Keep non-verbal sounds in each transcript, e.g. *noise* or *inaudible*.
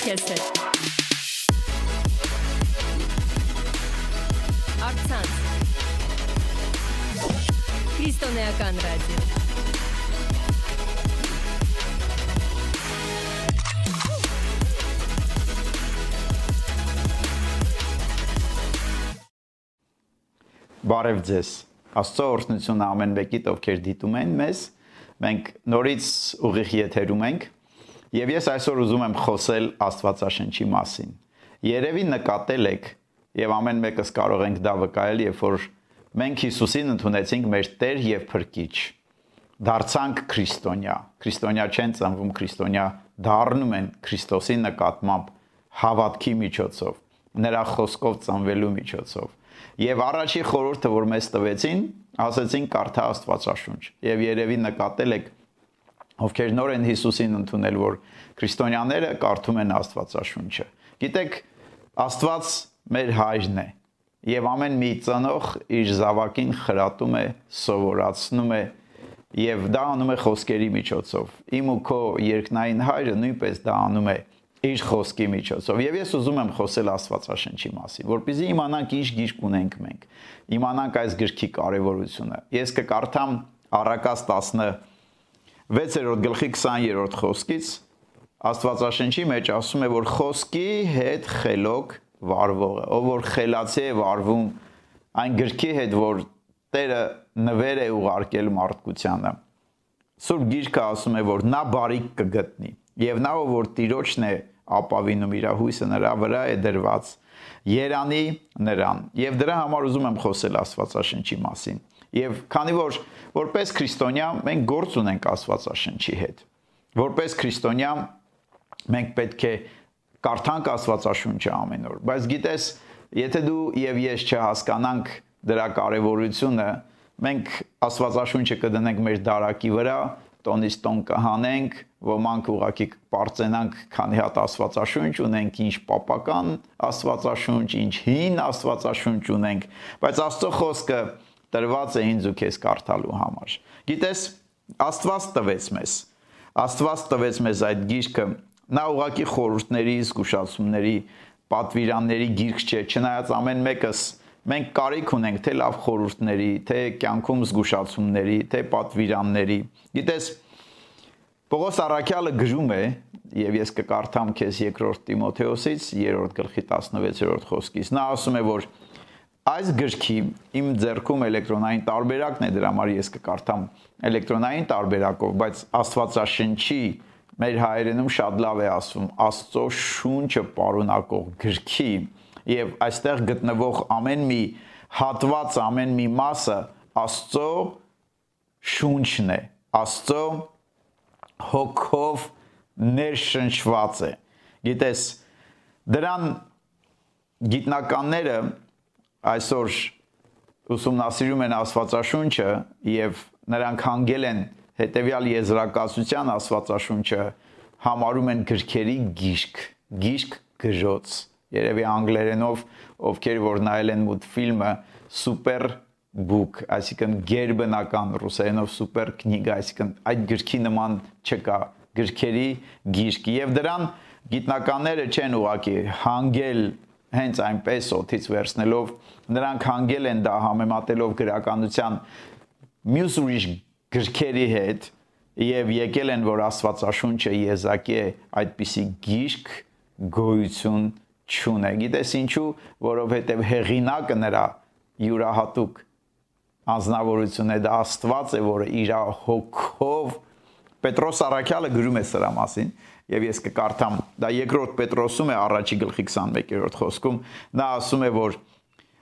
քեզ հետ։ Արցանց։ Քրիստոնեական ռադիո։ Բարև ձեզ։ Աստծո օրհնությունը ամեն մեկիդ, ովքեր դիտում են մեզ։ Մենք նորից ուղիղ եթերում ենք, եւ ես այսօր ուզում եմ խոսել Աստվածաշնչի մասին։ Երևի նկատել եք, եւ ամեն մեկս կարող ենք դա վկայել, երբ որ մենք Հիսուսին ընդունեցինք մեր Տեր եւ Փրկիչ։ Դարձանք քրիստոնյա։ Քրիստոնյա չեն ծնվում, քրիստոնյա դառնում են Քրիստոսի նկատմամբ հավատքի միջոցով, նրա խոսքով ծնվելու միջոցով Եվ առաջի խորհուրդը, որ մեզ տվեցին, ասեցին կարդա Աստվածաշունչ։ Եվ երևի նկատել եք, ովքեր նոր են Հիսուսին ընդունել, որ քրիստոնյաները կարդում են Աստվածաշունչը։ Գիտեք, Աստված մեր հայրն է։ Եվ ամեն մի ծնող իր զավակին խրատում է, սովորացնում է եւ դա անում է խոսքերի միջոցով։ Իմ ու քո երկնային հայրը նույնպես դա անում է իր խոսքի միջոցով։ Եվ ես ուզում եմ խոսել Աստվածաշնչի մասին, որpեսզի իմանանք ինչ գիրք ունենք մենք։ Իմանանք այս գրքի կարևորությունը։ Ես կկարդամ Առակաս 16-րդ գլխի 20-րդ խոսքից Աստվածաշնչի մեջ ասում է, որ խոսքի հետ խելոք վարվողը, ով որ խելացի է վարվում այն գրքի հետ, որ Տերը նվեր է ուղարկել մարդկությանը։ Սուրբ Գիրքը ասում է, որ նա բարիք կգտնի եւ նա ով որ Տիրոջն է ապավինում իր հույսը նրա վրա է դրված Երանի նրան եւ դրա համար ուզում եմ խոսել Աստվածաշնչի մասին եւ քանի որ որպես քրիստոնյա մենք գործ ունենք Աստվածաշնչի հետ որպես քրիստոնյա մենք պետք է կարդանք Աստվածաշունչը ամեն օր բայց գիտես եթե դու եւ ես չհասկանանք դրա կարեւորությունը մենք Աստվածաշունչը կդնենք մեր դարակի վրա տոնից տոն կհանենք, ոմանք ուղակի կպարծենանք, քանի հատ աստվածաշունչ ունենք, ինչ պապական աստվածաշունչ, ինչ հին աստվածաշունչ ունենք, բայց Աստծո խոսքը տրված է ինձ ու քեզ կարդալու համար։ Գիտես, Աստված տվեց մեզ։ Աստված տվեց մեզ այդ գիրքը, նա ուղակի խորհուրդների, զգուշացումների, պատվիրանների գիրք չէ, չնայած ամեն մեկս մենք կարիք ունենք թե լավ խորհուրդների, թե կյանքում զգուշացումների, թե պատվիրանների։ Գիտես, Պողոս Արաքյալը գրում է, եւ ես կկարդամ քեզ երկրորդ Տիմոթեոսից 3-րդ գլխի 16-րդ խոսքից։ Նա ասում է, որ այս գրքի իմ ձեռքում էլեկտրոնային տարբերակն է, դրա համար ես կկարդամ էլեկտրոնային տարբերակով, բայց Աստվածաշնչի մեր հայերենում շատ լավ է ասվում Աստծո շունչը պարունակող գրքի եւ այստեղ գտնվող ամեն մի հատված, ամեն մի մասը Աստծո շունչն է, Աստծո հոգով ներշնչված է։ Գիտես, դրան գիտնականները այսօր ուսումնասիրում են Աստվածաշունչը եւ նրանք հանգել են հետեւյալ եզրակացության Աստվածաշունչը համարում են գրքերի գիրք, գիրք գրոց երևի անգլերենով ովքեր որ նայել են մուլտֆիլմը սուպեր book, այսինքն գերբնական ռուսերենով սուպեր կնիգա, այսինքն այդ գրքի նման չկա գրքերի գիրք եւ դրան գիտնականները չեն ուղակի հանգել հենց այնպես օթից վերցնելով նրանք հանգել են դա համեմատելով գրականության մյուս ուրիշ գրքերի հետ եւ եկել են որ Աստվածաշունչը եզակի է այդպիսի գիրք գոյություն չունե։ Գիտես ինչու, որովհետև հեղինակը նրա յուրահատուկ անznավորություն է դա Աստված է, որը իր հոգով Պետրոս Արաքյալը գրում է սրա մասին եւ ես կկարդամ. Դա երկրորդ Պետրոսում է առաջի գլխի 21-րդ խոսքում. նա ասում է որ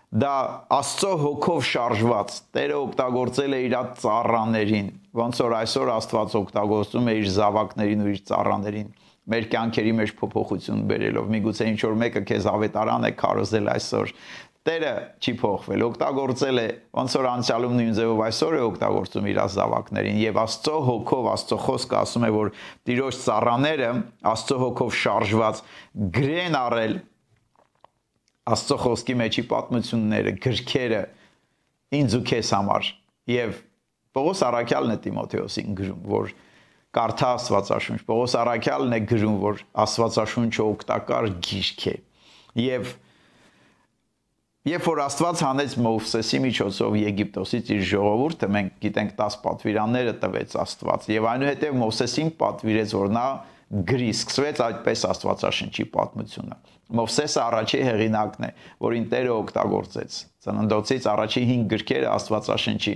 դա Աստծո հոգով շարժված Տերը օգտագործել է իր ծառաներին ոնց որ այսօր Աստված օգտագործում է իր զավակներին ու իր ծառաներին մեր կյանքերի մեջ փոփոխություն բերելով։ Միգուցե ինչ որ մեկը քեզ ավետարան է քարոզել այսօր, Տերը չի փոխվել, օգտագործել է ոնց որ անցյալում նույն ձևով այսօր է օգտագործում իր ազավակներին եւ Աստծո հոգով Աստծո խոսքը ասում է որ Տիրոջ ծառաները Աստծո հոգով շարժված գրեն առել Աստծո խոսքի մեջի պատմությունները, գրքերը ինձ ու քեզ համար եւ Պողոս Արաքյալն է Տիմոթեոսին գրում որ կարդա Աստվածաշունչ։ Պողոս Արաքյալն է գրում, որ Աստվածաշունչը օգտակար գիրք է։ Եվ Երբ որ Աստված հանեց Մովսեսի միջոցով Եգիպտոսից իր ժողովուրդը, մենք գիտենք 10 պատվիրանները տվեց Աստված, եւ այնուհետեւ Մովսեսին պատվիրեց, որ նա գրի, սկսվեց այդպես Աստվածաշնչի պատմությունը։ Մովսեսը առաջի հեղինակն է, որին Տերը օգտագործեց։ Ծննդոցից առաջի 5 գրքերը Աստվածաշնչի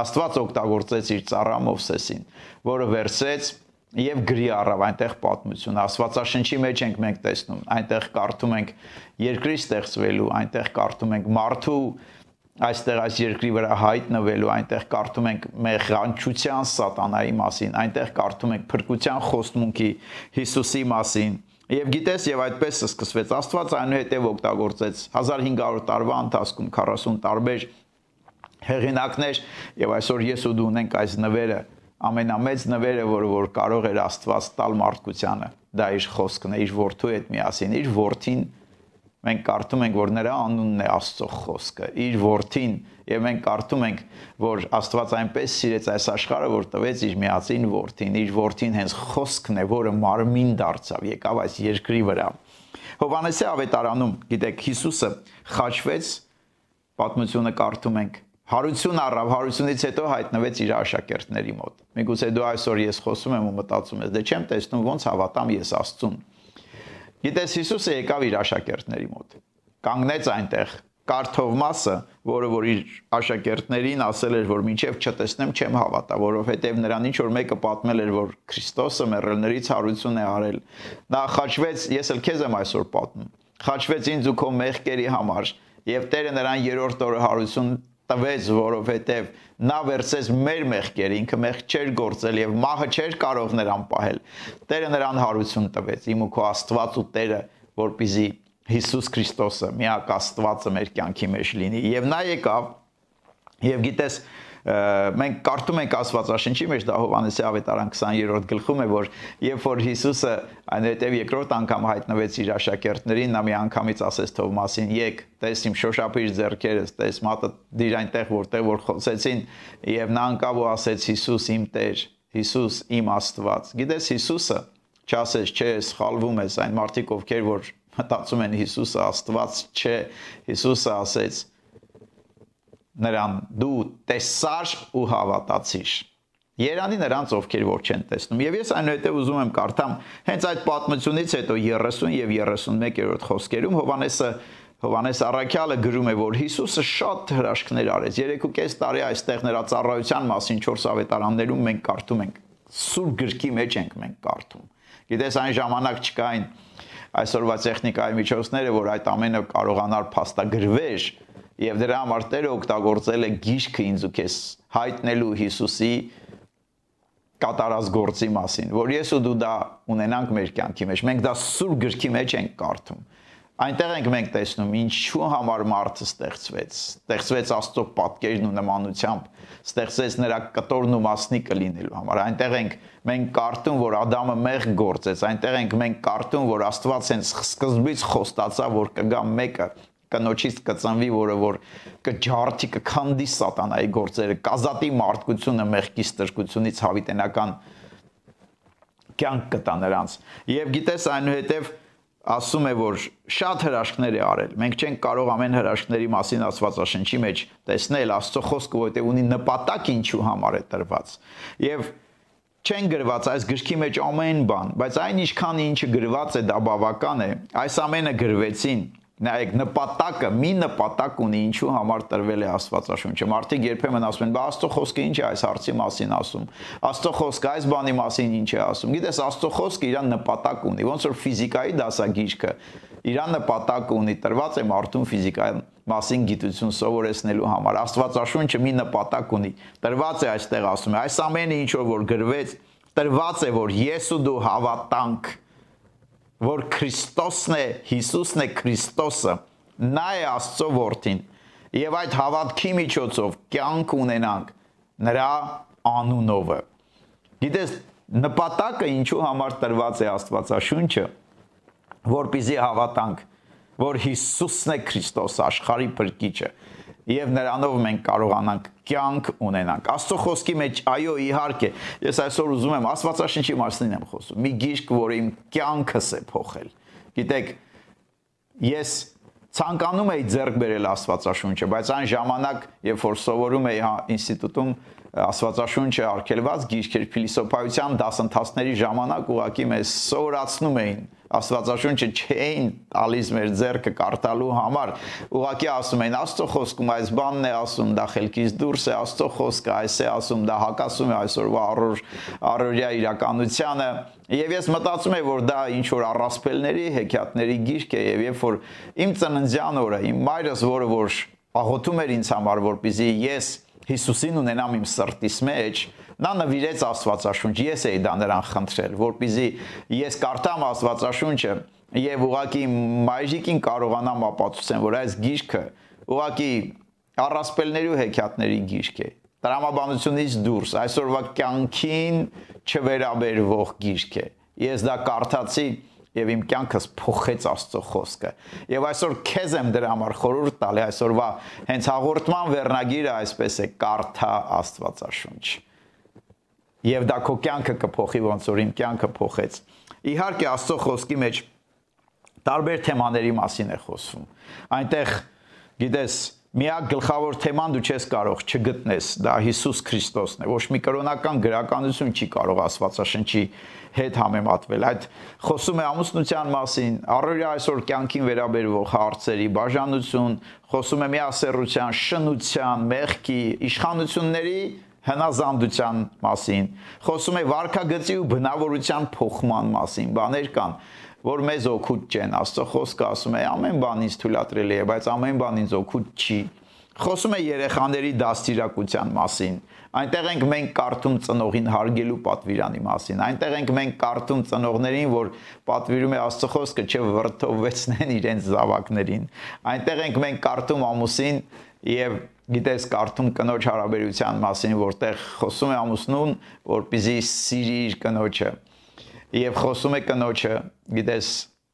Աստված օգտագործեց իր ծառա Մովսեսին, որը վերցրեց եւ գրի առավ այնտեղ պատմություն Աստվածաշնչի մեջ ենք մենք տեսնում այնտեղ կարդում ենք երկրի ստեղծվելու այնտեղ կարդում ենք մարդու այստեղ այս երկրի վրա հայտնվելու այնտեղ կարդում ենք մեղանչության սատանայի մասին այնտեղ կարդում ենք փրկության խոստմունքի Հիսուսի մասին Եվ գիտես, եւ այդպես սկսվեց Աստված այնուհետև օգտագործեց 1500 տարվա ընթացքում 40 տարբեր հեղինակներ եւ այսօր ես ու դու ունենք այս նվերը ամենամեծ նվերը որը որ կարող էր Աստված տալ մարդկությանը դա իր խոսքն է իր որդու հետ միասին իր որդին մենք կարդում ենք որ նրա անունն է Աստծո խոսքը իր որդին եւ մենք կարդում ենք որ Աստված այնպես սիրեց այս աշխարհը որ տվեց իր միածին որդին իր որդին հենց խոսքն է որը մարմին դարձավ եկավ այս երկրի վրա Հովանեսի ավետարանում գիտեք Հիսուսը խաչվեց պատմությունը կարդում ենք Հարություն առավ, հարությունից հետո հայտնվեց իր աշակերտների մոտ։ Միգուցե դու այսօր ես խոսում եմ ու մտածում ես, դե չեմ տեսնում ոնց հավատամ ես Աստծուն։ Գիտես Հիսուսը եկավ իր աշակերտների մոտ։ Կանգնեց այնտեղ Կարթով մասը, որը որ իր աշակերտներին ասել էր, որ մինչև չտեսնեմ չեմ հավատա, որովհետև նրան ինչ որ մեկը պատմել էր, որ Քրիստոսը մեռելներից հարություն է արել։ Նա խաչվեց, ես էլ քեզ եմ այսօր պատմում։ Խաչվեց ինձ ու քո մեղքերի համար, եւ Տերը նրան երրորդ օրը հարություն տվեց, որովհետև նա վերցեց մեր մեղքերը, ինքը մեղք չէր գործել եւ մահը չէր կարող նրան պահել։ Տերը նրան հարություն տվեց, իմ ու քո Աստված ու Տերը, որպիսի Հիսուս Քրիստոսը միակ Աստվածը մեր կյանքի մեջ լինի։ Եվ նա եկավ եւ գիտես մենք կարդում ենք Աստվածաշնչի մեջ դա Հովանեսի ավետարան 20-րդ գլխում է որ երբ որ Հիսուսը այնուհետև երկրորդ անգամ հայտնվեց իր աշակերտներին նա մի անգամից ասեց Թովմասին եկ տես իմ շոշափիր ձեռքերս տես մատը դիր այնտեղ որտեղ որ խոսեցին եւ նա անկավ ու ասեց Հիսուս իմ Տեր Հիսուս իմ Աստված գիտես Հիսուսը չասես չէ սխալվում ես այն մարդիկ ովքեր որ մտածում են Հիսուսը Աստված չէ Հիսուսը ասեց նրան դու տեսար ու հավատացիր Երանի նրանց ովքեր որ չեն տեսնում եւ ես այնուհետեւ ուզում եմ կարդամ հենց այդ պատմությունից հետո 30 եւ 31-րդ խոսքերում Հովանեսը Հովանես Արաքյալը գրում է որ Հիսուսը շատ հրաշքներ արեց 3.5 տարի այստեղ նրա ծառայության մասին 4 ավետարաններում մենք կարդում ենք. Սուր գրքի մեջ ենք մենք կարդում գիտես այն ժամանակ չկային այսօրվա տեխնիկայի միջոցները որ այդ ամենը կարողանար փաստագրվեր եւ դրա համար Տերը օգտագործել է գիշքը ինձ ու քեզ հայտնելու Հիսուսի կատարած գործի մասին, որ ես ու դու դա ունենանք մեր կյանքի մեջ։ Մենք դա սուր գրքի մեջ ենք կարդում։ Այնտեղ ենք մենք տեսնում ինչու համար մարդը ստեղծվեց։ Ստեղծվեց Աստծո պատկերն ու նմանությամբ, ստեղծեց նրա կտորն ու մասնիկը լինելու համար։ Այնտեղ ենք մենք կարդում, որ Ադամը մեղ գործեց, այնտեղ ենք մենք կարդում, որ Աստված հենց սկզբից խոստացավ, որ կգա մեկը, կնոջից կծնվի, որը որ կջարդի, կքանդի սատանայի գործերը, կազատի մարդկությունը մեղքի ստրկությունից հավիտենական կյանք կտա նրանց։ Եվ գիտես այնուհետև ասում է որ շատ հրաշքներ է արել։ Մենք չենք կարող ամեն հրաշքների մասին Աստվածաշնչի մեջ տեսնել Աստծո խոսքը, որովհետև ունի նպատակ ինչու համար է տրված։ Եվ չեն գրված այս գրքի մեջ ամեն բան, բայց այն ինչքան ինչը գրված է դա բավական է։ Այս ամենը գրվեցին Նայեք, նպատակը, մի նպատակ ունի, ինչու համար տրվել է Աստվածաշունչը։ Մարդիկ երբեմն ասում են, «Բա Աստծո խոսքը ինչ է այս հարցի մասին ասում»։ Աստծո խոսքը այս բանի մասին ինչ է ասում։ Գիտես, Աստծո խոսքը իր նպատակ ունի, ոնց որ ֆիզիկայի դասագիրքը իր նպատակ ունի, տրված է մարդուն ֆիզիկայի մասին գիտություն սովորեցնելու համար։ Աստվածաշունչը մի նպատակ ունի։ Տրված է այստեղ ասում է, այս ամենը ինչ որ գրվեց, տրված է, որ ես ու դու հավատանք որ Քրիստոսն է, Հիսուսն է Քրիստոսը, նա է Աստծո որդին, եւ այդ հավատքի միջոցով կյանք ունենանք նրա անունովը։ Գիտես, նպատակը ինչու համար տրված է Աստվածաշունչը, որպիսի հավատանք, որ Հիսուսն է Քրիստոս աշխարհի փրկիչը։ եւ նրանով մենք կարողանանք կյանք ունենանք։ Աստծո խոսքի մեջ այո, իհարկե, ես այսօր ուզում եմ Աստվածաշնչի մասին եմ խոսում։ Մի գիրք, որը իմ կյանքս է փոխել։ Գիտեք, ես ցանկանում էի ձեռք բերել Աստվածաշունչը, բայց այն ժամանակ, երբ որ սովորում էի հա ինստիտուտում Աստվածաշունչը արգելված գիրքեր փիլիսոփայության դասընթացների ժամանակ ուղակի մեզ սովորացնում էին. Աստվածաշունչը չէին տալիս մեր ձեռքը կարդալու համար։ Ուղղակի ասում են Աստծո խոսքում այս բանն է ասում, դա խելքից դուրս է, Աստծո խոսքը այս է ասում, դա հակասում է այսօրվա առօր առօրյա իրականությանը։ Եվ ես մտածում եմ, որ դա ինչ որ առասպելների, հեքիաթների գիրք է, եւ երբ որ իմ ծննդյան օրը իմ մայրս, որը որ աղոթում էր ինձ համար, որպեսզի ես Հիսուսին ունենամ իմ սրտիս մեջ, նա նվիրեց Աստվածաշունչ, ես էի դա նրան խնդրել, որpizzi ես կարդամ Աստվածաշունչը եւ ուղակի մայրիկին կարողանամ ապացուցեմ, որ այս գիրքը ուղակի առասպելների ու հեքիաթների գիրք է տրամաբանությունից դուրս այսօրվա կյանքին չվերաբերվող գիրք է ես դա կարդացի եւ իմ կյանքս փոխեց Աստծո խոսքը։ Եվ այսօր քեզ եմ դրա համար խորհուրդ տալի այսօրվա հենց հաղորդման վերնագիրը այսպես է՝ կարդա Աստվածաշունչ։ Եվ դա քո կյանքը կփոխի ոնց որ իմ կյանքը փոխեց։ Իհարկե Աստծո խոսքի մեջ տարբեր թեմաների մասին է խոսվում։ Այնտեղ գիտես միակ գլխավոր թեման դու չես կարող չգտնես, դա Հիսուս Քրիստոսն է։ Ոչ մի կրոնական գրականություն չի կարող Աստվածաշնչի հետ համեմատվել։ Այդ խոսում է ամուսնության մասին, առօրյա այսօր կյանքին վերաբերվող հարցերի, բաժանություն, խոսում է միասեռության, շնության, մեղքի, իշխանությունների հնազանդության մասին, խոսում է վարքագծի ու բնավորության փոխման մասին, բաներ կան որ մեզ օգուտ չեն։ Աստծո խոսքը ասում է ամեն բան ինձ թույլատրելի է, բայց ամեն բան ինձ օգուտ չի։ Խոսում է երեխաների դաստիարակության մասին։ Այնտեղ ենք մենք կարդում ծնողին հարգելու պատվիրանի մասին։ Այնտեղ ենք մենք կարդում ծնողներին, որ պատվիրում է Աստծո խոսքը չվրթովեցնեն իրենց զավակներին։ Այնտեղ ենք մենք կարդում ամուսին եւ գիտես կարդում կնոջ հարաբերության մասին, որտեղ խոսում է ամուսնուն, որպեսզի սիրի իր կնոջը եւ խոսում է կնոջը, գիտես,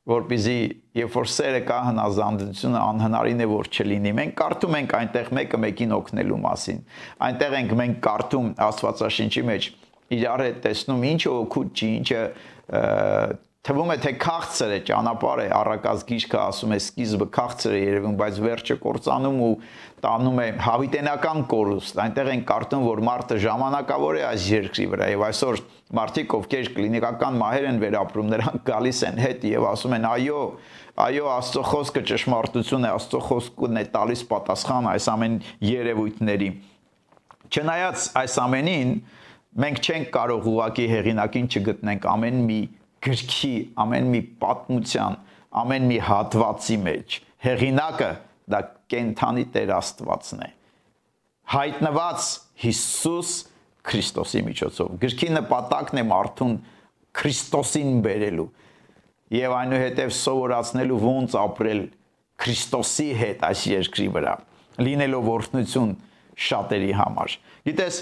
որpizzi երբ որ սերը կա հնազանդությունը անհնարին է որ չլինի։ Մենք կարդում ենք այնտեղ մեկը մեկին օգնելու մասին։ Այնտեղ ենք մենք կարդում Աստվածաշնչի մեջ իրար հետ տեսնում ինչը օգուտ չի, ինչը թվում է թե քաղցր է ճանապարհ է առակած գիշկը ասում է սկիզբը քաղցր է երևում բայց վերջը կործանում ու տանում է հավիտենական կորուստ այնտեղ են կարդում որ մարդը ժամանակավոր է այս երկրի վրա եւ այսօր մարդիկ ովքեր կլինիկական մահեր են վերապրում նրանք գալիս են հետ եւ ասում են այո այո աստծո խոսքը ճշմարտություն է աստծո խոսքն է տալիս պատասխան այս ամեն երևույթների չնայած այս ամենին մենք չենք կարող ուղակի հեղինակին չգտնենք ամեն մի գրքի ամեն մի պատմության, ամեն մի հատվածի մեջ հեղինակը դա կենթանի Տեր Աստվածն է։ Հայտնված Հիսուս Քրիստոսի միջոցով։ Գրքի նպատակն է մարդուն Քրիստոսին բերելու եւ այնուհետեւ սովորացնելու ոնց ապրել Քրիստոսի հետ այս երկրի վրա, լինելով օրհնություն շատերի համար։ Գիտես,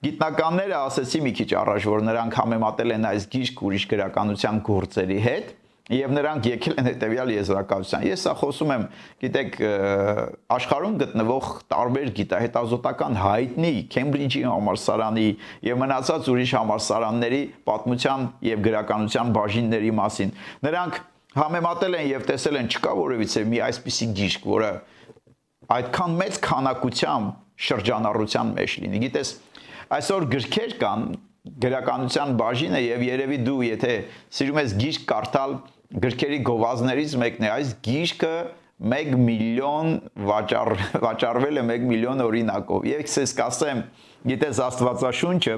Գիտնականները ասացի մի քիչ առաջ, որ նրանք համեմատել են այս գիրք ուրիշ գրականության գործերի հետ եւ նրանք եկել են հետեւյալ եզրակացության։ Ես սա խոսում եմ, գիտեք, աշխարհում գտնվող տարբեր գիտահետազոտական հայտնի Քեմբրիջի համալսարանի եւ մնացած ուրիշ համալսարանների պատմության եւ գրականության բաժինների մասին։ Նրանք համեմատել են եւ տեսել են չկա որևիցե մի այսպիսի գիրք, որը այդքան մեծ քանակությամբ շրջանառության մեջ լինի։ Գիտես, Այսօր գրքեր կան գրականության բաժինը եւ երևի դու եթե սիրում ես գիրք կարդալ գրքերի գովազներից մեկն է այս գիրքը 1 միլիոն վաճառ վաճառվել է 1 միլիոն օրինակով եւ ես կասեմ գիտես աստվածաշունչը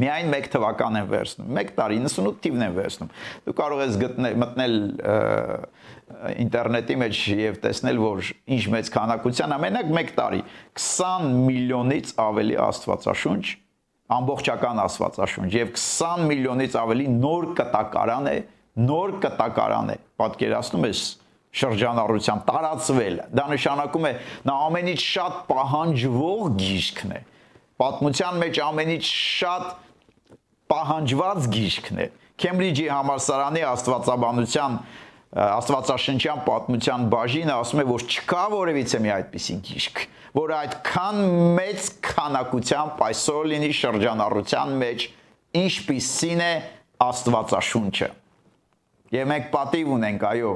միայն 1 թվական են վերցնում 1 տարի 98 թիվն են վերցնում դու կարող ես գտնել մտնել ինտերնետի մեջ եւ տեսնել որ ինչ մեծ քանակության ամենակ 1 տարի 20 միլիոնից ավելի աստվածաշունչ ամբողջական աստվածաշունչ եւ 20 միլիոնից ավելի նոր կտակարան է նոր կտակարան է պատկերացնում ես շրջանառության տարածվել դա նշանակում է նա ամենից շատ պահանջվող գիրքն է պատմության մեջ ամենից շատ պահանջված գիրքն է Քեմբրիջի համալսարանի աստվածաբանության աստվածաշնչյան պատմության բաժինը ասում է որ չկա որևիցե մի այդպիսի գիրք որ այդքան մեծ քանակությամբ այսօր լինի շրջանառության մեջ ինչպիսին է Աստվածաշունչը։ Եվ մենք պատիվ ունենք, այո,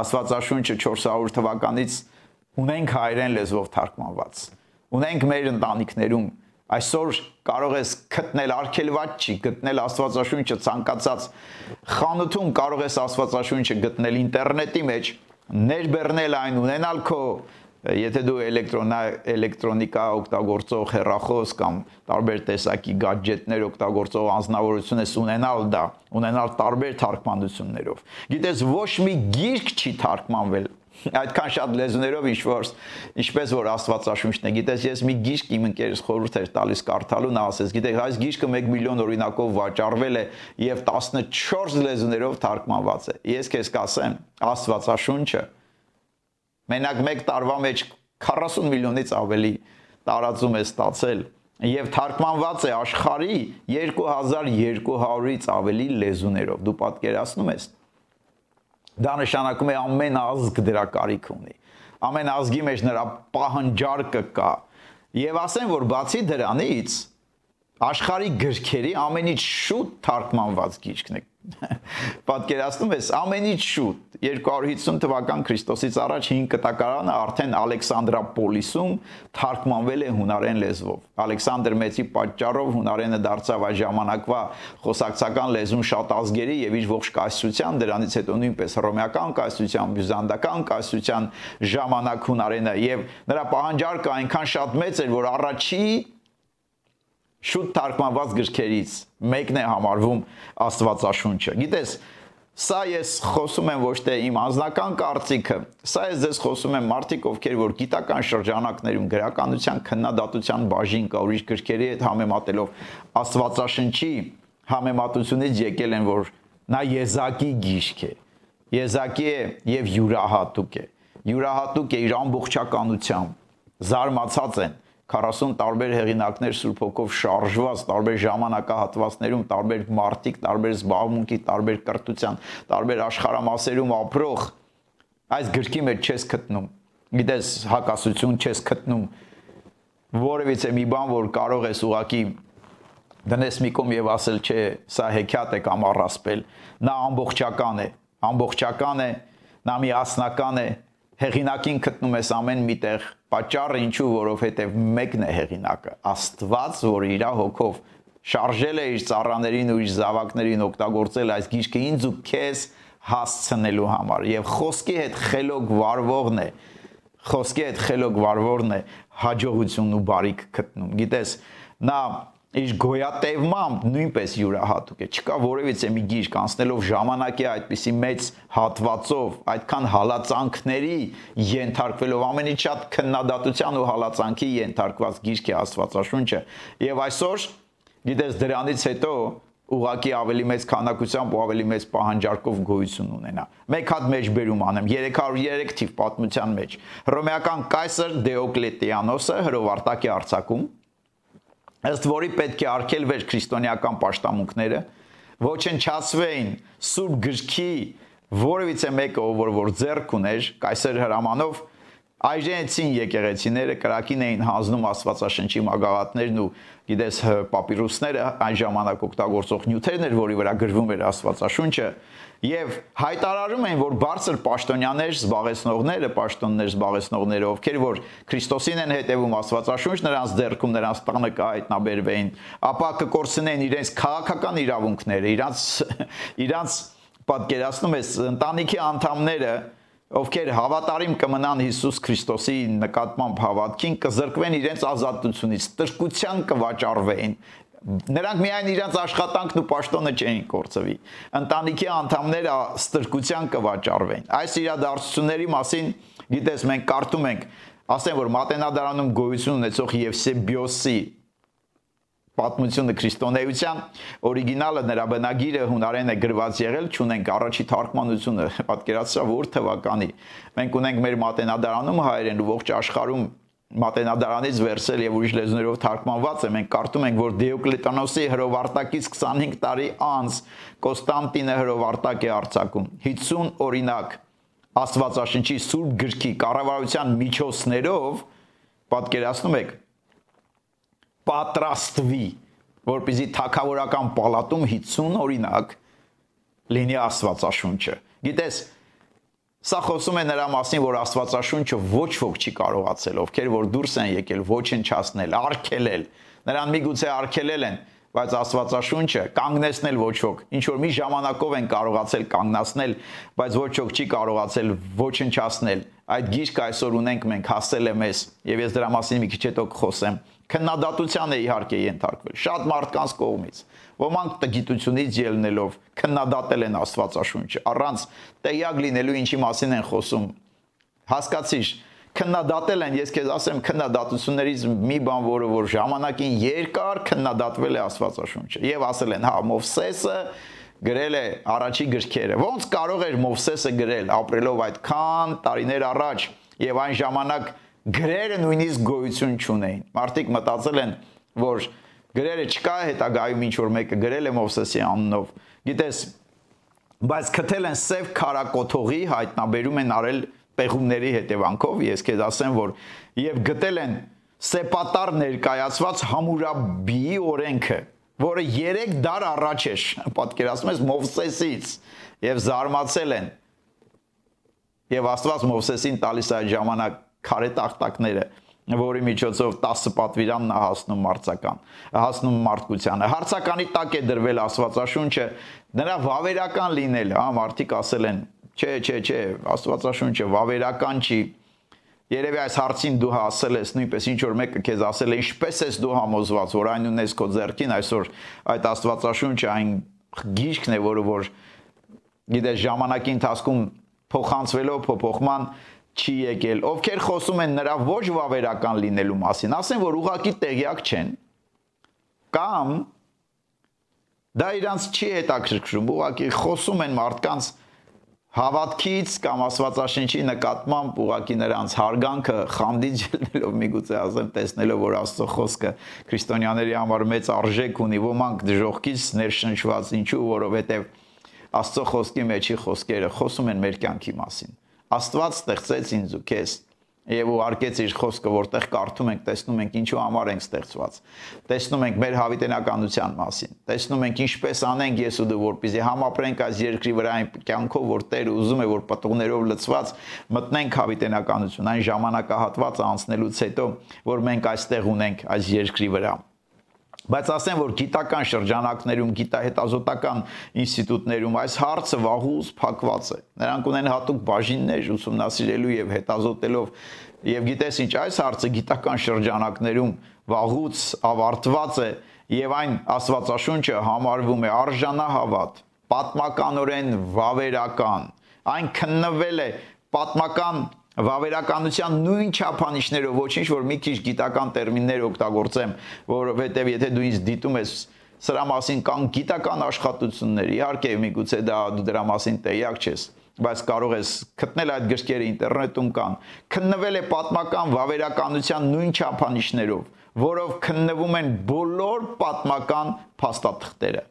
Աստվածաշունչը 400 թվականից ունենք հայերեն լեզվով թարգմանված։ Ունենք մեր ընտանիքներում Այսօր կարող ես գտնել արգելված չի, գտնել Աստվածաշունչը ցանկացած խանութում կարող ես Աստվածաշունչը գտնել ինտերնետի մեջ, ներբեռնել այն, ունենալ քո եթե դու էլեկտրոնա էլեկտրոնիկա օգտագործող հեռախոս կամ տարբեր տեսակի գadgetներ օգտագործող անznավորություն ես ունենալ դա, ունենալ տարբեր թարգմանություններով։ Գիտես ոչ մի գիրք չի թարգմանվել այդքան շատ լեզուներով ինչ որ ինչպես որ Աստվածաշունչն է գիտես ես մի գիրք իմ ընկերս խորհուրդ էր տալիս կարդալու նա ասես գիտեք այս գիրքը 1 միլիոն օրինակով վաճառվել է եւ 14 լեզուներով թարգմանված է ես քեզ կասեմ Աստվածաշունչը մենակ 1 տարվա մեջ 40 միլիոնից ավելի տարածում է ստացել եւ թարգմանված է աշխարի 2200-ից ավելի լեզուներով դու պատկերացնում ես Դա նշանակում է ամեն ազգ դրա կարիք ունի։ Ամեն ազգի մեջ նրա պահանջարկը կա։ Եվ ասեմ, որ բացի դրանից աշխարհի գրքերի ամենից շուտ թարգմանված գիրքն է *laughs* Պատկերացնում ես ամենից շուտ 250 թվական Քրիստոսից առաջ 5 կտակարանը արդեն Ալեքսանդրապոլիսում թարգմանվել է հունարեն լեզվով։ Ալեքսանդր Մեծի պատճառով հունարենը դարձավ այդ ժամանակվա խոսակցական լեզուն շատ ազգերի եւ իր ողջ կայսրության, դրանից հետո նույնպես հռոմեական կայսրության, բյուզանդական կայսրության ժամանակ հունարենը եւ նրա պահանջարկը այնքան շատ մեծ էր, որ առաջի շուտ թարգմանված գրքերից մեկն է համարվում Աստվածաշունչը։ Գիտես, Սա ես խոսում եմ ոչ թե իմ անձնական կարծիքը, սա ես ձեզ խոսում եմ մարդիկ, ովքեր որ գիտական շրջանակներում գրականության քննադատության բաժին կա ուրիշ գրքերի հետ համեմատելով Աստվածաշնչի համեմատությունից եկել են, որ նա եզակի գիրք է։ Եզակի է եւ յուրահատուկ է։ Յուրահատուկ է իր ամբողջականությամբ։ Զարմացած են 40 տարբեր հեղինակներ Սուրբ Հոգով շարժված, տարբեր ժամանակահատվածներում, տարբեր մարտիկ, տարբեր զբաղմունքի, տարբեր կրթության, տարբեր աշխարհամասերում ապրող այս գրքի մեջ չես գտնում։ Գիտես, հակասություն չես գտնում որևիցե մի բան, որ կարող ես ուղակի դնես մի կողմ եւ ասել, չէ, սա հեքիաթ է կամ առասպել։ Նա ամբողջական է, ամբողջական է, նա միասնական է, հեղինակին գտնում ես ամեն միտեղ Պատճառը ինչու, որովհետև մեկն է հեղինակը, Աստված, որ իր հոգով շարժել է իր ծառաներին ու իր զավակներին օգտագործել այս գիրքը ինձ ու քեզ հասցնելու համար եւ խոսքի հետ խելոք վարվողն է խոսքի հետ խելոք վարվողն է հաջողություն ու բարիք գտնում գիտես նա իր գոյատևմամբ նույնպես յուրահատուկ է։ Չկա որևիցե մի գիրք անցնելով ժամանակի այդպիսի մեծ հատվածով, այդքան հալածանքների ենթարկվելով ամենից շատ քննադատության ու հալածանքի ենթարկված գիրք է Աստվածաշունչը։ Եւ այսօր գիտես դրանից հետո ուղակի ավելի մեծ քանակությամբ ու ավելի մեծ պահանջարկով գոյություն ունենա։ Մեկ հատ մեջբերում անեմ 303 թիվ պատմության մեջ։ Հռոմեական կայսր Դեոկլետիանոսը հրովարտակի արցակում ըստ որի պետք է արգելվեր քրիստոնեական աշտամունքները, ոչնչացվեին սուրբ գրքի որևիցե մեկը ով որ որ ձեռք ուներ կայսեր հրամանով այժենցին եկեղեցիները կրակին էին հանձնում Աստվածաշնչի մագաղատներն ու գիտես պապիրուսները այն ժամանակ օգտագործող նյութերն էր, որի վրա գրվում էր Աստվածաշունչը եւ հայտարարում են, որ բարձր պաշտոնյաներ զբաղեցնողները, պաշտոններ զբաղեցնողները, ովքեր որ Քրիստոսին են հետևում Աստվածաշունչ, նրանց ձեռքում նրանց տանը կհայտնաբերվեին, ապա կկորցնեն իրենց քաղաքական իրավունքները, իրանց իրանց պատկերացնում ես ընտանիքի անդամները ովքեր հավատարիմ կմնան Հիսուս Քրիստոսի նկատմամբ հավատքին, կզրկվեն իրենց ազատությունից, տրկության կվաճառվեն, Նրանք միայն իրենց աշխատանքն ու պաշտոնը չէին կորցվի։ Ընտանիքի անդամները ստրկության կվաճառվեն։ Այս իրադարձությունների մասին գիտես մենք կարդում ենք, ասեն որ մատենադարանում գոյություն ունեցող Եվսեբիոսի պատմությունը քրիստոնեության օրիգինալը նրա բնագիրը հունարեն է գրված եղել, ճունենք առաջի թարգմանությունը *laughs* պատկերացրա որ թվականի։ Մենք ունենք մեր մատենադարանում հայերեն ու ողջ աշխարհում մատենադարանից վերցել եւ ուրիշ լեզուներով թարգմանված է մենք կարդում ենք որ Դեոկլետանոսի հրովարտակից 25 տարի անց Կոստանտինը հրովարտակ է արձակում 50 օրինակ Աստվածաշնչի սուրբ գրքի կառավարության միջոցներով Պատկերացնում եք պատրաստվի, որպեսզի թակավորական պալատում 50 օրինակ լինի Աստվածաշունչը։ Գիտես, Սա խոսում է նրա մասին, որ Աստվածաշունչը ոչ ոք չի կարողացել, ովքեր որ դուրս են եկել ոչնչացնել, արգելել։ Նրան միգուցե արգելել են, բայց Աստվածաշունչը կանգնեցնել ոչ ոք։ Ինչ որ մի ժամանակով են կարողացել կանգնացնել, բայց ոչ ոք չի կարողացել ոչնչացնել։ Այդ գիրքը այսօր ունենք մենք հասել է մեզ, եւ ես դրա մասին մի քիչ հետո կխոսեմ քննադատության է իհարկե ենթարկվել շատ մարդկանց կողմից ոմանք տգիտությունից ելնելով քննադատել են Աստվածաշունչը առանց տեղյակ լինելու ինչի մասին են խոսում հասկացիր քննադատել են ես քեզ ասեմ քննադատություններից մի բան որը որ ժամանակին երկար քննադատվել է Աստվածաշունչը եւ ասել են հա Մովսեսը գրել է առաջի գրքերը ոնց կարող էր Մովսեսը գրել ապրելով այդքան տարիներ առաջ եւ այն ժամանակ գրերը նույնիսկ գոյություն չունեին։ Մարդիկ մտածել են, որ գրերը չկա հետագայում ինչ որ մեկը գրել է Մովսեսի անունով։ Գիտես, բայց քթել են սև քարակոթողի հայտնաբերում են արել պեղումների հետևանքով, ես քեզ ասեմ, որ եւ գտել են սեպատար ներկայացված Համուրաբիի օրենքը, որը 3 դար առաջ է, պատկերացնում ես Մովսեսից եւ զարմացել են։ Եվ Աստված Մովսեսին տալիս այդ ժամանակ քարե տախտակները որի միջոցով 10 պատվիրանն է հասնում մարցական, հասնում մարդկությանը։ Հարցականի տակ է դրվել Աստվածաշունչը, նրա վավերական լինել, հա, մարդիկ ասել են, չէ, չէ, չէ, Աստվածաշունչը վավերական չի։ Երևի այս հարցին դու հասել ես նույնպես ինչ որ մեկը քեզ ասել է, ինչպես ես դու համոզված, որ այն ունես քո ձեռքին այսօր այդ Աստվածաշունչը այն գիրքն է, որը որ գիտես ժամանակի ընթացքում փոխանցվելով փոփոխման չի եկել, ովքեր խոսում են նրա ոչ վավերական լինելու մասին, ասեն, որ ուղակի տեղյակ չեն, կամ դա իրանց չի հետաքրքրում, ուղակի խոսում են մարդկանց հավատքից կամ Աստվածաշնչի նկատմամբ ուղակի նրանց հարգանքը խանդից ելնելով միգուցե ասեմ տեսնելով որ Աստծո խոսքը քրիստոնյաների համար մեծ արժեք ունի ոմանք դժողքից ներշնչված ինչու որովհետև Աստծո խոսքի մեջի խոսքերը խոսում են մեր կյանքի մասին Աստված ստեղծեց ինձ ու քեզ եւ ուղարկեց իր խոսքը, որտեղ կարդում ենք, տեսնում ենք ինչու համար ենք ստեղծված։ Տեսնում ենք մեր հավիտենականության մասին։ Տեսնում ենք ինչպես անենք ես ու դու, որպեսզի համապրենք այս երկրի վրա այն կյանքով, որ Տերը ուզում է, որ պատողներով լցված մտնենք հավիտենականություն, այն ժամանակահատվածը անցնելուց հետո, որ մենք այստեղ ունենք այս երկրի վրա բայց ասեմ որ գիտական շրջանակներում, գիտահետազոտական ինստիտուտներում այս հարցը վաղուց փակված է։ Նրանք ունեն հատուկ բաժիններ ուսումնասիրելու եւ հետազոտելով եւ գիտես ինչ այս հարցը գիտական շրջանակներում վաղուց ավարտված է եւ այն Աստվածաշունչը համարվում է արժանահավատ, պատմականորեն վավերական։ Այն քննվել է պատմական վավերականության նույն չափանիշներով ոչինչ որ մի քիչ գիտական տերմիններ օգտագործեմ, որովհետև եթե դու ինձ դիտում ես սրա մասին կան գիտական աշխատություններ, իհարկե միգուցե դա դու դրա մասին տեղյակ չես, բայց կարող ես գտնել այդ գրքերը ինտերնետում կան։ Քննվել է պատմական վավերականության նույն չափանիշներով, որով քննվում են բոլոր պատմական փաստաթղթերը։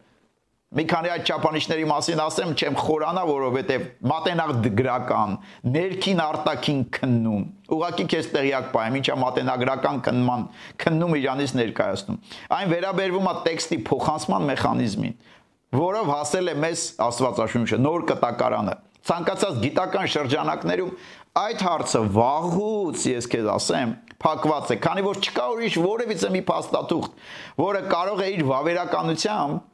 Մի քանի այդ չափանիշների մասին ասեմ, չեմ խորանա, որովհետև մատենակ գրական, ներքին արտաքին քննում։ Ուղղակի քեզ տեղյակ պայեմ, ինչա մատենագրական քննման, քննում իրանից ներկայացնում։ Այն վերաբերվում է տեքստի փոխանցման մեխանիզմին, որով հասել է մեզ Աստվածաշունչը, նոր կտակարանը։ Ցանկացած գիտական շրջանակներում այդ հարցը վաղուց, ես քեզ ասեմ, փակված է, քանի որ չկա ուրիշ որևիցե մի փաստաթուղթ, որը կարող է իր վավերականությամբ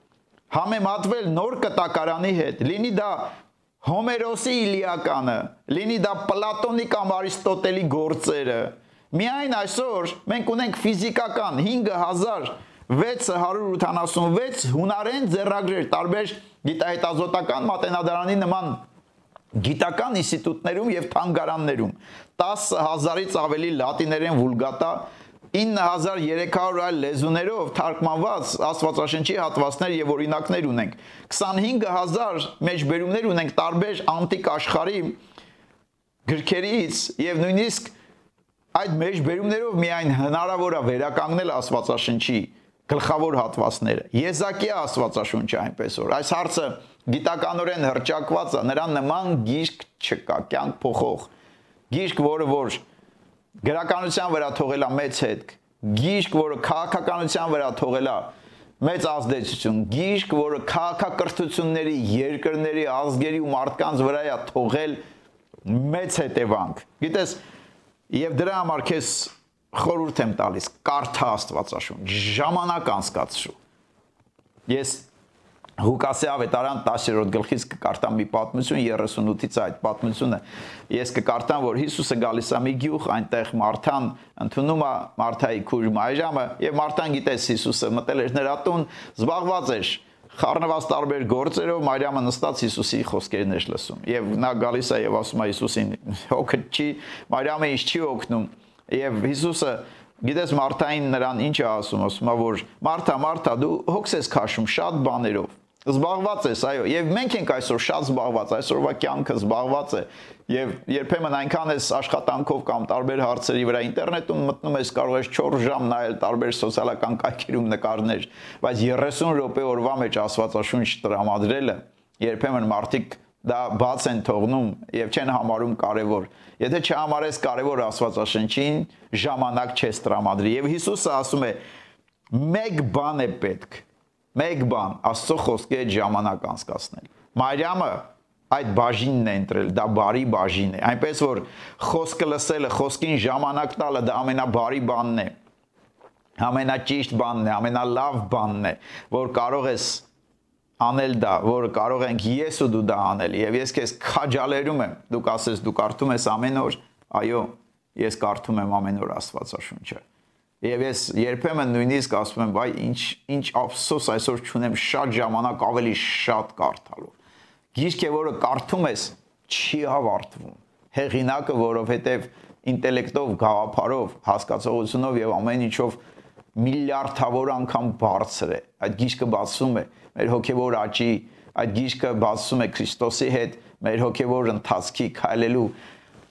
համեմատվել նոր կտակարանի հետ, լինի դա Հոմերոսի Իլիականը, լինի դա Պլատոնի կամ Արիստոտելի գործերը։ Միայն այսօր մենք ունենք ֆիզիկական 5686 հունարեն ձեռագրեր տարբեր գիտահետազոտական մատենադարանի նման գիտական ինստիտուտներում եւ թանգարաններում 10000-ից ավելի լատիներեն վուլգատա 9300 այլ լեզուներով թարգմանված Աստվածաշնչի հատվածներ եւ օրինակներ ունենք 25000 մեջբերումներ ունենք տարբեր անտիկ աշխարհի գրքերից եւ նույնիսկ այդ մեջբերումներով միայն հնարավոր է վերականգնել Աստվածաշնչի գլխավոր հատվածները Եզակի Աստվածաշունչը այնպես որ այս հարցը գիտականորեն հրճակված է նրան նման գիրք չկա կյանք փոխող գիրք որը որ գրականության վրա թողելա մեծ հետք, գիրք, որը քաղաքականության վրա թողելա մեծ ազդեցություն, գիրք, որը քաղաքակրթությունների, երկրների, ազգերի ու մարդկանց վրա է թողել մեծ հետևանք։ Գիտես, եւ դրա համար քեզ խորհուրդ եմ տալիս, կարդա Աստվածաշունչ, ժամանակ անցկացրու։ Ես Ղուկասի ավետարան 10-րդ գլխից կկարտամ մի պատմություն 38-ից այդ պատմությունը ես կկարտամ որ Հիսուսը գալիս է մի գյուղ այնտեղ Մարթան ընդունում է Մարթայի քույր Մարիամը եւ Մարթան գիտես Հիսուսը մտել էր նրա տուն զբաղված էր խառնված տարբեր գործերով Մարիամը նստած Հիսուսի խոսքերն էր լսում եւ նա գալիս է եւ ասում է Հիսուսին հոգը չի Մարիամը ինչ չի օգնում եւ Հիսուսը Գիտես Մարթային նրան ինչ է ասում, ասում է որ Մարթա, Մարթա, դու հոգս ես քաշում շատ բաներով զբաղված ես, այո, եւ մենք ենք այսօր շատ զբաղված, այսօրվա կյանքը զբաղված է եւ երբեմն այնքան ես աշխատանքով կամ տարբեր հարցերի վրա ինտերնետում մտնում ես կարող ես 4 ժամ նայել տարբեր սոցիալական կայքերում նկարներ, բայց 30 րոպե օրվա մեջ Աստվածաշունչ տրամադրելը երբեմն մարդիկ դա բաց են թողնում եւ չեն համարում կարեւոր։ Եթե չհամարես կարեւոր Աստվածաշնչին, ժամանակ չես տրամադրի։ Եվ Հիսուսը ասում է. մեկ բան է պետք մեկ բան, Աստծո խոսքի հետ ժամանակ անցկасնել։ Մարիամը այդ բաժինն է ընտրել, դա բարի բաժին է։ Այնպես որ խոսքը լսելը, խոսքին ժամանակ տալը դա ամենաբարի բանն է։ Ամենաճիշտ բանն է, ամենալավ բանն է, որ կարող ես անել դա, որ կարող ենք ես ու դու դա անել։ Եվ ես քեզ քաջալերում եմ։ Դու կասես, դու կարդում ես ամեն օր։ Այո, ես կարդում եմ ամեն օր Աստվածաշունչը։ Եվ ես երբեմն նույնիսկ ասում եմ, վայ, ինչ ինչ ափսոս այսօր չունեմ շատ ժամանակ ավելի շատ կարդալու։ Գիրքը, որը կարդում ես, չի ավարտվում։ Հեղինակը, որովհետև ինտելեկտով, գաղափարով, հասկացողությունով եւ ամեն ինչով միլիարդավոր անգամ բարձր է։ Այդ գիրքը բացվում է մեր հոգեվոր աճի, այդ գիրքը բացվում է Քրիստոսի հետ մեր հոգեվոր ընթացքի քայլելու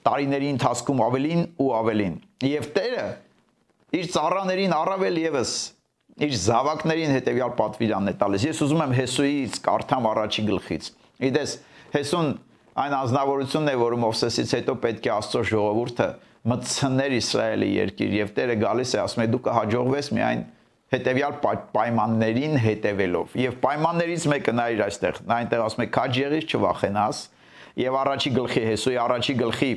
տարիների ընթացքում ավելին ու ավելին։ Եվ Տերը իր ծառաներին առավել եւս իր զավակներին հետեւյալ պատվիրանն է տալիս։ Ես ուզում եմ Հեսուից կարդամ առաջի գլխից։ Իդես Հեսուն այն ազնվորությունն է, որը Մովսեսից հետո պետք է Աստծո ժողովուրդը մտցներ Իսրայելի երկիր եւ Տերը գալիս է ասում է դու կհաջողվես միայն հետեւյալ պայմաններին հետևելով եւ պայմաններից մեկը նայր այստեղ նա այնտեղ ասում է քաջ եղիր չվախենաս եւ առաջի գլխի հեսուի առաջի գլխի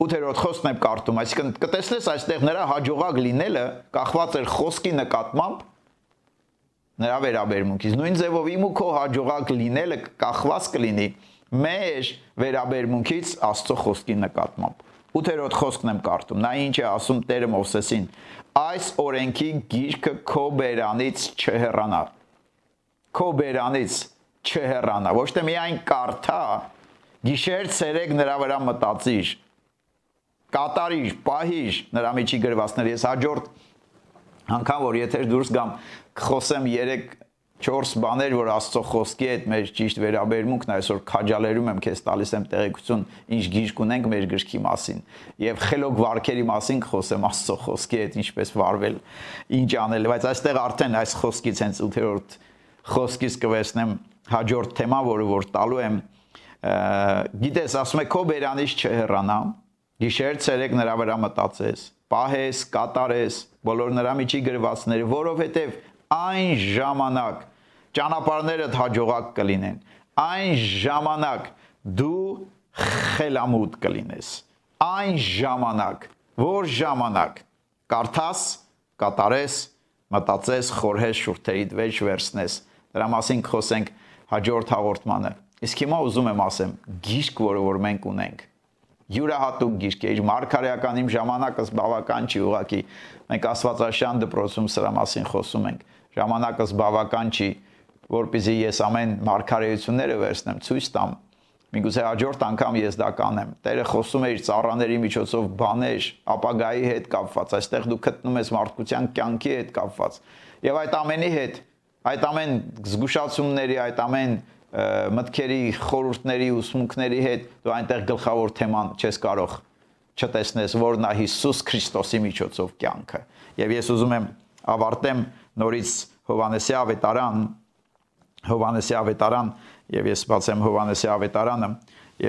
8-րդ խոսքն եմ կարդում, այսինքն կտեսնես այստեղ նրա հաջողակ լինելը կախված էր խոսքի նկատմամբ նրա վերաբերմունքից։ Նույն ձևով իմ ու քո հաջողակ լինելը կախված կլինի մեր վերաբերմունքից Աստծո խոսքի նկատմամբ։ 8-րդ խոսքն եմ կարդում։ Նա ինչ է ասում Տերը Մովսեսին. այս օրենքի գիրքը քո բերանից չհեռանա։ Քո բերանից չհեռանա։ Ոչ թե միայն կարդա, գիշեր ցերեկ նրա վրա մտածիր, կատարիր, պահիր նրա միջի գրվածներ։ Ես հաջորդ անգամ որ եթե դուրս գամ խոսեմ 3 4 բաներ, որ Աստծո խոսքի հետ մեր ճիշտ վերաբերմունքն այսօր քաջալերում եմ քեզ տալիս եմ տեղեկություն, ինչ գիրք ունենք մեր գրքի մասին եւ խելոք վարքերի մասին խոսեմ Աստծո խոսքի հետ ինչպես վարվել, ինչ անել, բայց այստեղ արդեն այս խոսքից հենց 8-րդ խոսքից կվեսնեմ հաջորդ թեմա, որը որ տալու եմ գիտես, ասում է քո բերանից չհեռանա, Գիշեր ցերեկ նրա վրա մտածես, պահես, կատարես բոլոր նրա միջի գրվածները, որովհետև այն ժամանակ ճանապարհներդ հաջողակ կլինեն։ Այն ժամանակ դու խելամուտ կլինես։ Այն ժամանակ, որ ժամանակ կարդաս, կատարես, մտածես, խորհես շուրթերիդ վեճ վերցնես։ Դրա մասին խոսենք հաջորդ հաղորդմանը։ Իսկ հիմա ուզում եմ ասեմ, գիրք, որը որ մենք ունենք, յուրահատուկ գիրք է։ Իր մարգարեական իմ ժամանակս բավական չի ուղակի։ Մենք Աստվածաշյան դպրոցում սրա մասին խոսում ենք։ Ժամանակս բավական չի, որpizzi ես ամեն մարգարեությունները վերցնեմ, ցույց տամ։ Միգուցե հաջորդ անգամ ես դա կանեմ։ Տերը խոսում է իր ծառաների միջոցով բաներ ապագայի հետ կապված։ Այստեղ դու գտնում ես մարդկության կյանքի հետ կապված։ Եվ այդ ամենի հետ, այդ ամեն զգուշացումների, այդ ամեն մտքերի, խորհուրդների, ուսմունքների հետ դու այնտեղ գլխավոր թեման չես կարող չտեսնես, որ նա Հիսուս Քրիստոսի միջոցով կյանքը։ Եվ ես ուզում եմ ավարտեմ նորից Հովանեսի ավետարան, Հովանեսի ավետարան, եւ ես բացեմ Հովանեսի ավետարանը,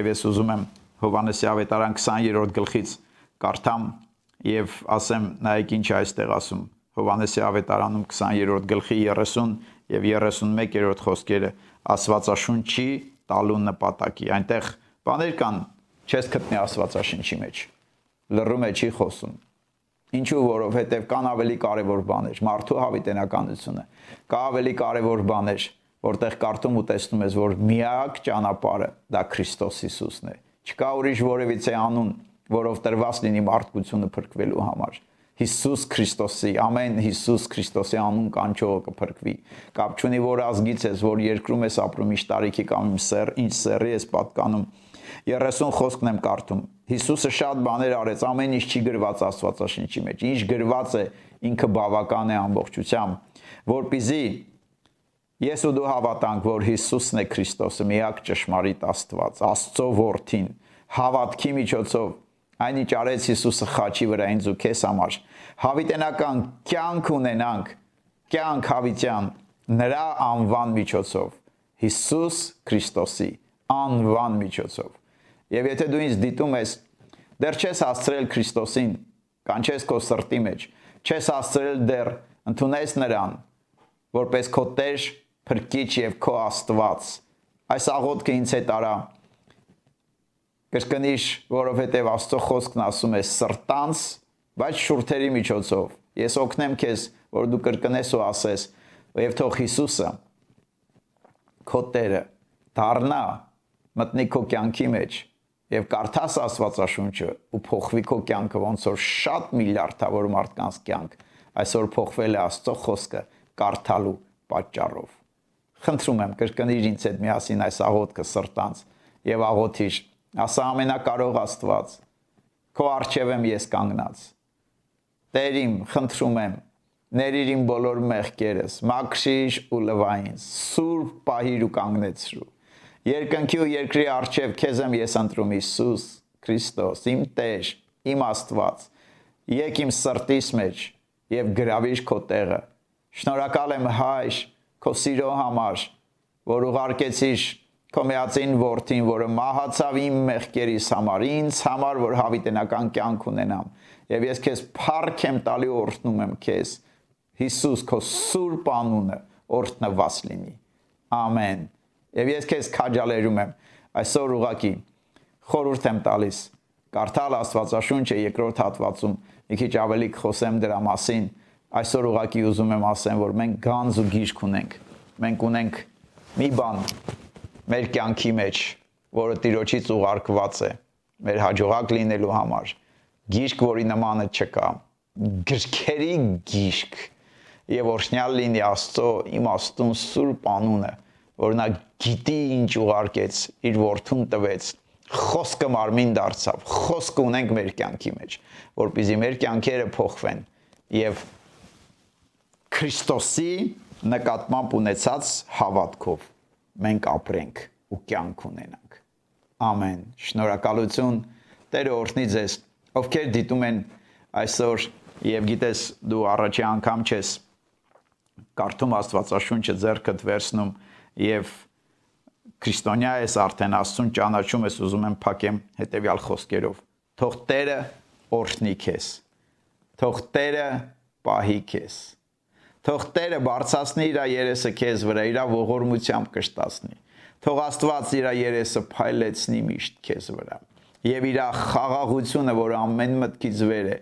եւ ես ուզում եմ Հովանեսի ավետարան 20-րդ գլխից կարդամ եւ ասեմ նայեք ինչ այստեղ ասում. Հովանեսի ավետարանում 20-րդ գլխի 30 եւ 31-րդ խոսքերը Աստվածաշունչի տալու նպատակի այնտեղ բաներ կան չես գտնի Աստվածաշնչի մեջ լռում է չի խոսում Ինչու որովհետև կան ավելի կարևոր բաներ մարդու հավիտենականությունը կա ավելի կարևոր բաներ որտեղ կարդում ու տեսնում ես որ միակ ճանապարհը դա Քրիստոս Հիսուսն է չկա ուրիշ որևիցե անուն որով տրված լինի մարդկությունը փրկվելու համար Հիսուս Քրիստոսի, ամեն Հիսուս Քրիստոսի անուն կանչողը կփրկվի։ Կապ չունի որ ազգից ես, որ երկրում ես ապրում, ինչ տարիքի կամ սեր, ինչ սերի ես պատկանում։ 30 խոսքն եմ կարդում։ Հիսուսը շատ բաներ արեց, ամեն ինչ չի գրված Աստվածաշնչի մեջ։ Ինչ գրված է, ինքը բավական է ամբողջությամբ, որբիզի ես ու դու հավատանք, որ Հիսուսն է Քրիստոսը, միակ ճշմարիտ Աստված, Աստծո որդին, հավատքի միջոցով այնինչ արեց Հիսուսը խաչի վրա ինձ ու քեզ համար հավիտենական կյանք ունենանք կյանք հավիտյան նրա անվան միջոցով Հիսուս Քրիստոսի անվան միջոցով եւ եթե դու ինձ դիտում ես դեռ չես հասցրել Քրիստոսին կանչես քո սրտի մեջ չես հասցրել դեռ ընդունես նրան որպես քո Տեր փրկիչ եւ քո Աստված այս աղոթքը ինձ հետ արա կրկնիշ, որովհետև Աստծո խոսքն ասում է սրտանց, բայց շուրթերի միջոցով։ Ես օգնեմ քեզ, որ դու կրկնես ու ասես, եւ թող Հիսուսը քո Տերը դառնա մտնի քո կյանքի մեջ եւ կարդաս Աստվածաշունչը ու փոխվի քո կյանքը ոնց որ շատ միլիարդավոր մարդկանց կյանք այսօր փոխվել է Աստծո խոսքը կարդալու պատճառով։ Խնդրում եմ կրկնիր ինձ հետ միասին այս աղոթքը սրտանց եւ աղոթիր ասա ամենակարող Աստված քո արչև եմ ես կանգնած Տեր իմ խնդրում եմ ներիր իմ բոլոր մեղքերս մաքրիր ու լվա ինձ սուրբ պահիր ու կանգնեցրու երկնքի ու երկրի արչև քեզ եմ ես ընտրում Հիսուս Քրիստոս իմ Տեր իմ Աստված եկ իմ սրտիս մեջ եւ գրավիր քո տեղը շնորհակալ եմ հայր քո սիրո համար որ ուղարկեցիր քո միածին որդին, որը մահացավ իմ մեղքերիս համար, ինձ համար, որ հավիտենական կյանք ունենամ։ Եվ ես քեզ փառք եմ տալի օրհնում եմ քեզ։ Հիսուս քո սուրբ անունը օրհնված լինի։ Ամեն։ Եվ ես քեզ քաջալերում եմ այսօր ուղակի խորհուրդ եմ տալիս կարդալ Աստվածաշունչը երկրորդ հատվածում մի քիչ ավելի խոսեմ դրա մասին այսօր ուղակի ուզում եմ ասեմ որ մենք գանձ ու գիրք ունենք մենք ունենք մի բան մեր կյանքի մեջ, որը Տիրոջից ուղարկված է մեր հաջողակ լինելու համար։ Գիրք, որի նմանը չկա։ Գրքերի գիրք եւ օրհնյալ լինի Աստծո իմաստուն սուրբ անունը, որ նա գիտի ինչ ուղարկեց, իր որդուն տվեց, խոսքը մարմին դարձավ, խոսքը ունենք մեր կյանքի մեջ, որpիզի մեր կյանքերը փոխվեն եւ Քրիստոսի նկատմամբ ունեցած հավատքով մենք ապրենք ու կյանք ունենանք։ Ամեն։ Շնորհակալություն Տերը օրհնի ձեզ, ովքեր դիտում են այսօր եւ գիտես դու առաջի անգամ չես կարդում Աստվածաշունչը ձեռքդ վերցնում եւ քրիստոնյա ես արդեն Աստծուն ճանաչում ես ուզում եմ փակեմ հետեւյալ խոսքերով. Թող Տերը օրհնի քեզ թող Տերը պահի քեզ Թող Տերը բարձրացնի իր երեսը քեզ վրա, իր ողորմությամբ կշտացնի։ Թող Աստված իր երեսը փայլեցնի միշտ քեզ վրա։ Եվ իր խաղաղությունը, որ ամեն մտքից վեր է,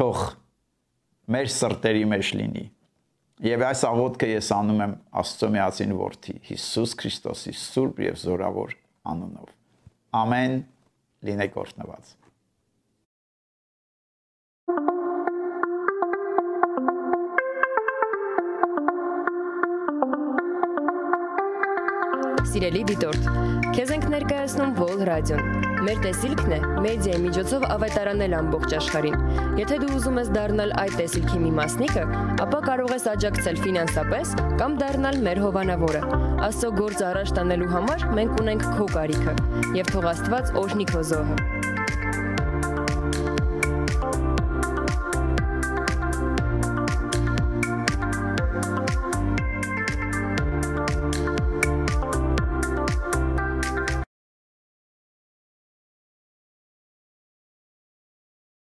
թող մեր սրտերի մեջ լինի։ Եվ այս աղոթքը ես անում եմ Աստծո միածին որդի Հիսուս Քրիստոսի սուրբ եւ զորավոր անունով։ Ամեն լինեք օրհնված։ Սիրելի դիտորդ, քեզ ենք ներկայացնում Vol Radio-ն։ Մեր տեսիլքն է մեդիայի միջոցով ավետարանել ամբողջ աշխարհին։ Եթե դու ուզում ես դառնալ այդ տեսիլքի մի մասնիկը, ապա կարող ես աջակցել ֆինանսապես կամ դառնալ մեր հովանավորը։ Աստծո գործ առաջ տանելու համար մենք ունենք քո կարիքը, եւ թող Աստված օրհնի քո զոհը։